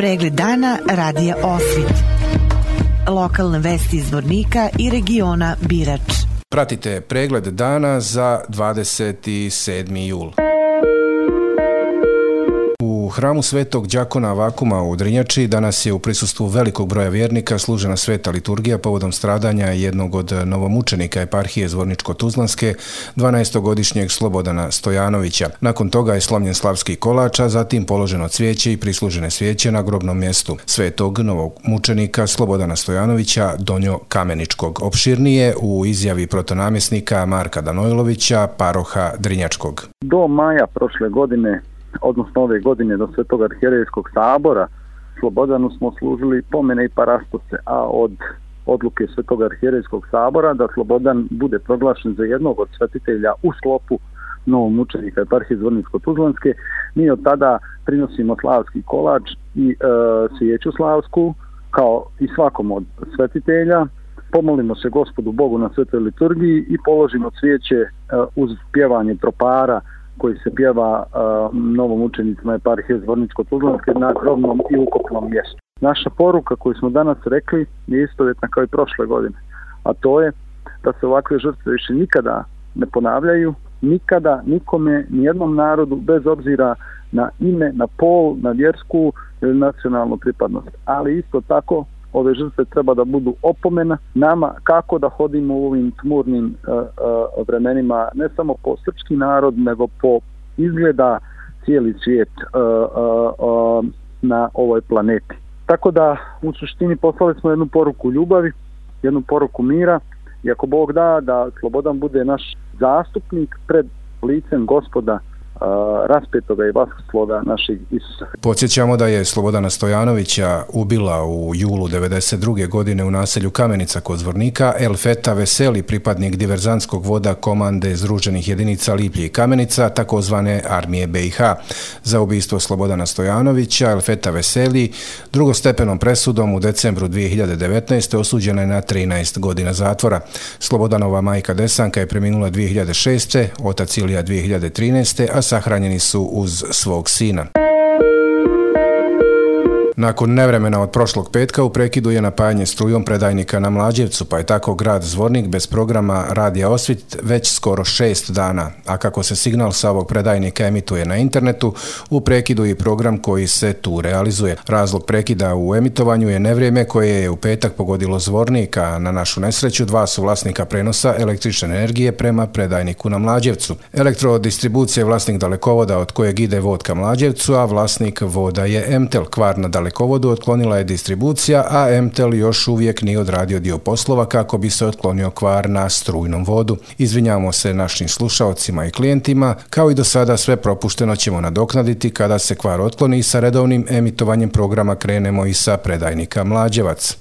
Pregled dana radija Osvit. Lokalne vesti iz Vornika i regiona Birač. Pratite pregled dana za 27. jul hramu Svetog Đakona Vakuma u Drinjači danas je u prisustvu velikog broja vjernika služena sveta liturgija povodom stradanja jednog od novomučenika eparhije Zvorničko-Tuzlanske, 12-godišnjeg Slobodana Stojanovića. Nakon toga je slomljen slavski kolač, a zatim položeno cvijeće i prislužene svijeće na grobnom mjestu Svetog novog mučenika Slobodana Stojanovića Donjo Kameničkog. Opširnije u izjavi protonamjesnika Marka Danojlovića, paroha Drinjačkog. Do maja prošle godine odnosno ove godine do Svetog arhijerejskog sabora, Slobodanu smo služili pomene i parastose, a od odluke Svetog arhijerejskog sabora da Slobodan bude proglašen za jednog od svetitelja u sklopu novom učenika eparhije Zvornicko-Tuzlanske, mi od tada prinosimo slavski kolač i e, svijeću slavsku kao i svakom od svetitelja, pomolimo se gospodu Bogu na svetoj liturgiji i položimo cvijeće e, uz pjevanje tropara, koji se pjeva uh, novom učenicima eparhije Zvorničko-Tuzlanske na grovnom i ukopnom mjestu. Naša poruka koju smo danas rekli je istovjetna kao i prošle godine, a to je da se ovakve žrtve više nikada ne ponavljaju, nikada nikome, nijednom narodu, bez obzira na ime, na pol, na vjersku ili nacionalnu pripadnost. Ali isto tako ove žrtve treba da budu opomena nama kako da hodimo u ovim tmurnim eh, eh, vremenima ne samo po srpski narod nego po izgleda cijeli svijet uh, uh, na ovoj planeti. Tako da u suštini poslali smo jednu poruku ljubavi, jednu poruku mira i ako Bog da da slobodan bude naš zastupnik pred licem gospoda raspetoga i vaskosloga našeg Isusa. Podsjećamo da je Slobodana Stojanovića ubila u julu 92. godine u naselju Kamenica kod Zvornika El Feta Veseli, pripadnik diverzanskog voda komande Združenih jedinica Liplje i Kamenica, takozvane armije BiH. Za ubistvo Slobodana Stojanovića El Feta Veseli drugostepenom presudom u decembru 2019. osuđena je na 13 godina zatvora. Slobodanova majka Desanka je preminula 2006. otac Ilija 2013. a sahranjeni su uz svog sina. Nakon nevremena od prošlog petka u prekidu je napajanje strujom predajnika na Mlađevcu, pa je tako grad Zvornik bez programa Radija Osvit već skoro šest dana. A kako se signal sa ovog predajnika emituje na internetu, u prekidu i program koji se tu realizuje. Razlog prekida u emitovanju je nevrijeme koje je u petak pogodilo Zvornika. na našu nesreću dva su vlasnika prenosa električne energije prema predajniku na Mlađevcu. Elektrodistribucija je vlasnik dalekovoda od kojeg ide vod ka Mlađevcu, a vlasnik voda je MTEL, kvar na dalekovodu dalekovodu otklonila je distribucija, a MTEL još uvijek nije odradio dio poslova kako bi se otklonio kvar na strujnom vodu. Izvinjamo se našim slušaocima i klijentima, kao i do sada sve propušteno ćemo nadoknaditi kada se kvar otkloni i sa redovnim emitovanjem programa krenemo i sa predajnika Mlađevac.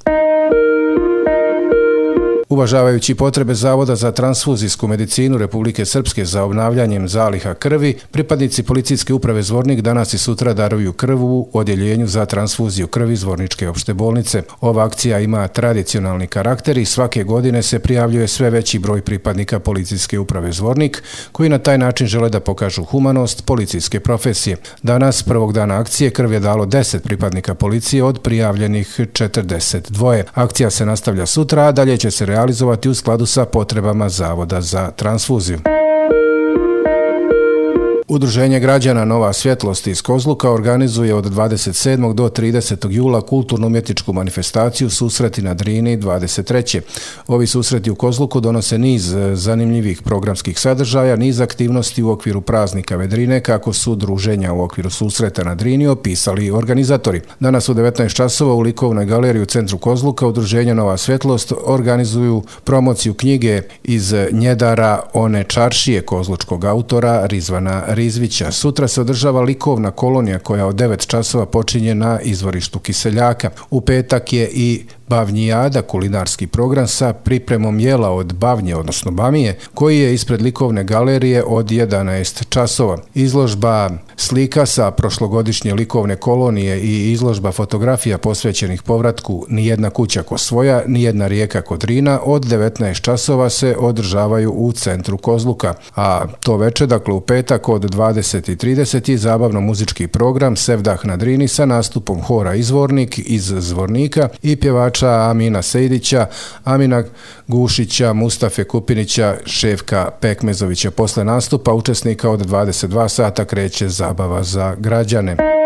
Uvažavajući potrebe Zavoda za transfuzijsku medicinu Republike Srpske za obnavljanjem zaliha krvi, pripadnici policijske uprave Zvornik danas i sutra daruju krvu u odjeljenju za transfuziju krvi Zvorničke opšte bolnice. Ova akcija ima tradicionalni karakter i svake godine se prijavljuje sve veći broj pripadnika policijske uprave Zvornik, koji na taj način žele da pokažu humanost policijske profesije. Danas, prvog dana akcije, krv je dalo 10 pripadnika policije od prijavljenih 42. Akcija se nastavlja sutra, a dalje će se realizati realizovati u skladu sa potrebama Zavoda za transfuziju. Udruženje građana Nova svjetlost iz Kozluka organizuje od 27. do 30. jula kulturno-umjetničku manifestaciju Susreti na Drini 23. Ovi susreti u Kozluku donose niz e, zanimljivih programskih sadržaja, niz aktivnosti u okviru praznika Vedrine, kako su druženja u okviru Susreta na Drini opisali organizatori. Danas u 19 časova u Likovnoj galeriji u centru Kozluka Udruženje Nova svjetlost organizuju promociju knjige iz Njedara One čaršije kozlučkog autora Rizvana Rizvića. Sutra se održava likovna kolonija koja od 9 časova počinje na izvorištu Kiseljaka. U petak je i Bavnijada, kulinarski program sa pripremom jela od bavnje, odnosno bamije, koji je ispred likovne galerije od 11 časova. Izložba slika sa prošlogodišnje likovne kolonije i izložba fotografija posvećenih povratku Nijedna kuća ko svoja, Nijedna rijeka kod Rina od 19 časova se održavaju u centru Kozluka, a to veče, dakle u petak od 20.30 je zabavno-muzički program Sevdah na Drini sa nastupom Hora Izvornik iz Zvornika i pjevača Amina Sejdića, Amina Gušića, Mustafe Kupinića, Ševka Pekmezovića. Posle nastupa učesnika od 22 sata kreće zabava za građane.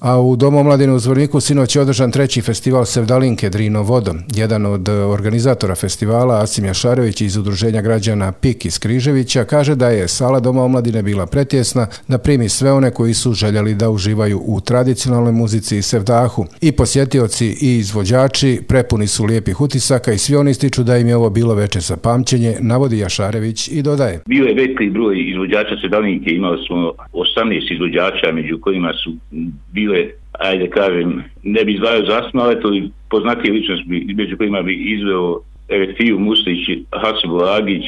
A u Domu omladine u Zvorniku sinoć je održan treći festival Sevdalinke Drino Vodom. Jedan od e, organizatora festivala, Asim Jašarević iz Udruženja građana PIK iz Križevića, kaže da je sala Doma omladine bila pretjesna da primi sve one koji su željeli da uživaju u tradicionalnoj muzici i Sevdahu. I posjetioci i izvođači prepuni su lijepih utisaka i svi oni ističu da im je ovo bilo veče za pamćenje, navodi Jašarević i dodaje. Bio je veliki broj izvođača Sevdalinke, imali smo 18 izvođača među kojima su bio bile, ajde kažem, ne bi izdvajao zasno, ali to i poznati ličnost bi, među kojima bi izveo Fiju Muslić, Hasibu Agić,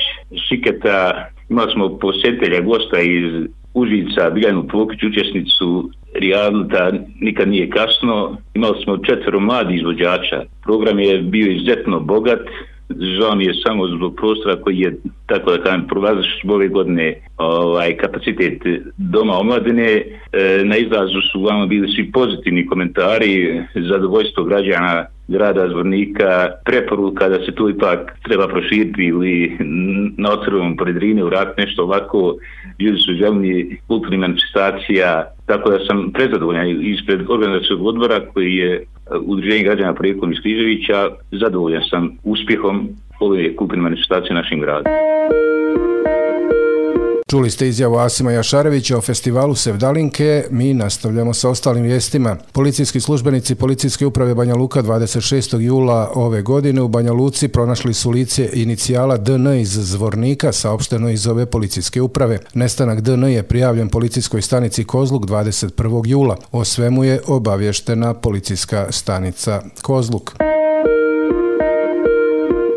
Šiketa, imali smo posjetelja gosta iz Užica, Biljanu Pokić, učesnicu Rijalta, nikad nije kasno. Imali smo četvero mladi izvođača. Program je bio izuzetno bogat, žao mi je samo zbog prostora koji je, tako da kažem, provazaš ove godine ovaj, kapacitet doma omladine. E, na izlazu su uglavnom bili svi pozitivni komentari, zadovoljstvo građana grada Zvornika, preporuka da se tu ipak treba proširiti ili na otrvom pored Rine urat nešto ovako, ljudi su želni kulturni manifestacija, tako da sam prezadovoljan ispred organizacijog odbora koji je udruženje građana projektom iz Križevića, zadovoljan sam uspjehom ove kulturne manifestacije našim gradom. Čuli ste izjavu Asima Jašarevića o festivalu Sevdalinke, mi nastavljamo sa ostalim vijestima. Policijski službenici Policijske uprave Banja Luka 26. jula ove godine u Banja Luci pronašli su lice inicijala DN iz Zvornika, saopšteno iz ove policijske uprave. Nestanak DN je prijavljen policijskoj stanici Kozluk 21. jula. O svemu je obavještena policijska stanica Kozluk.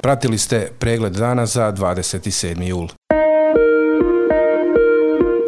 Pratili ste pregled dana za 27. jul.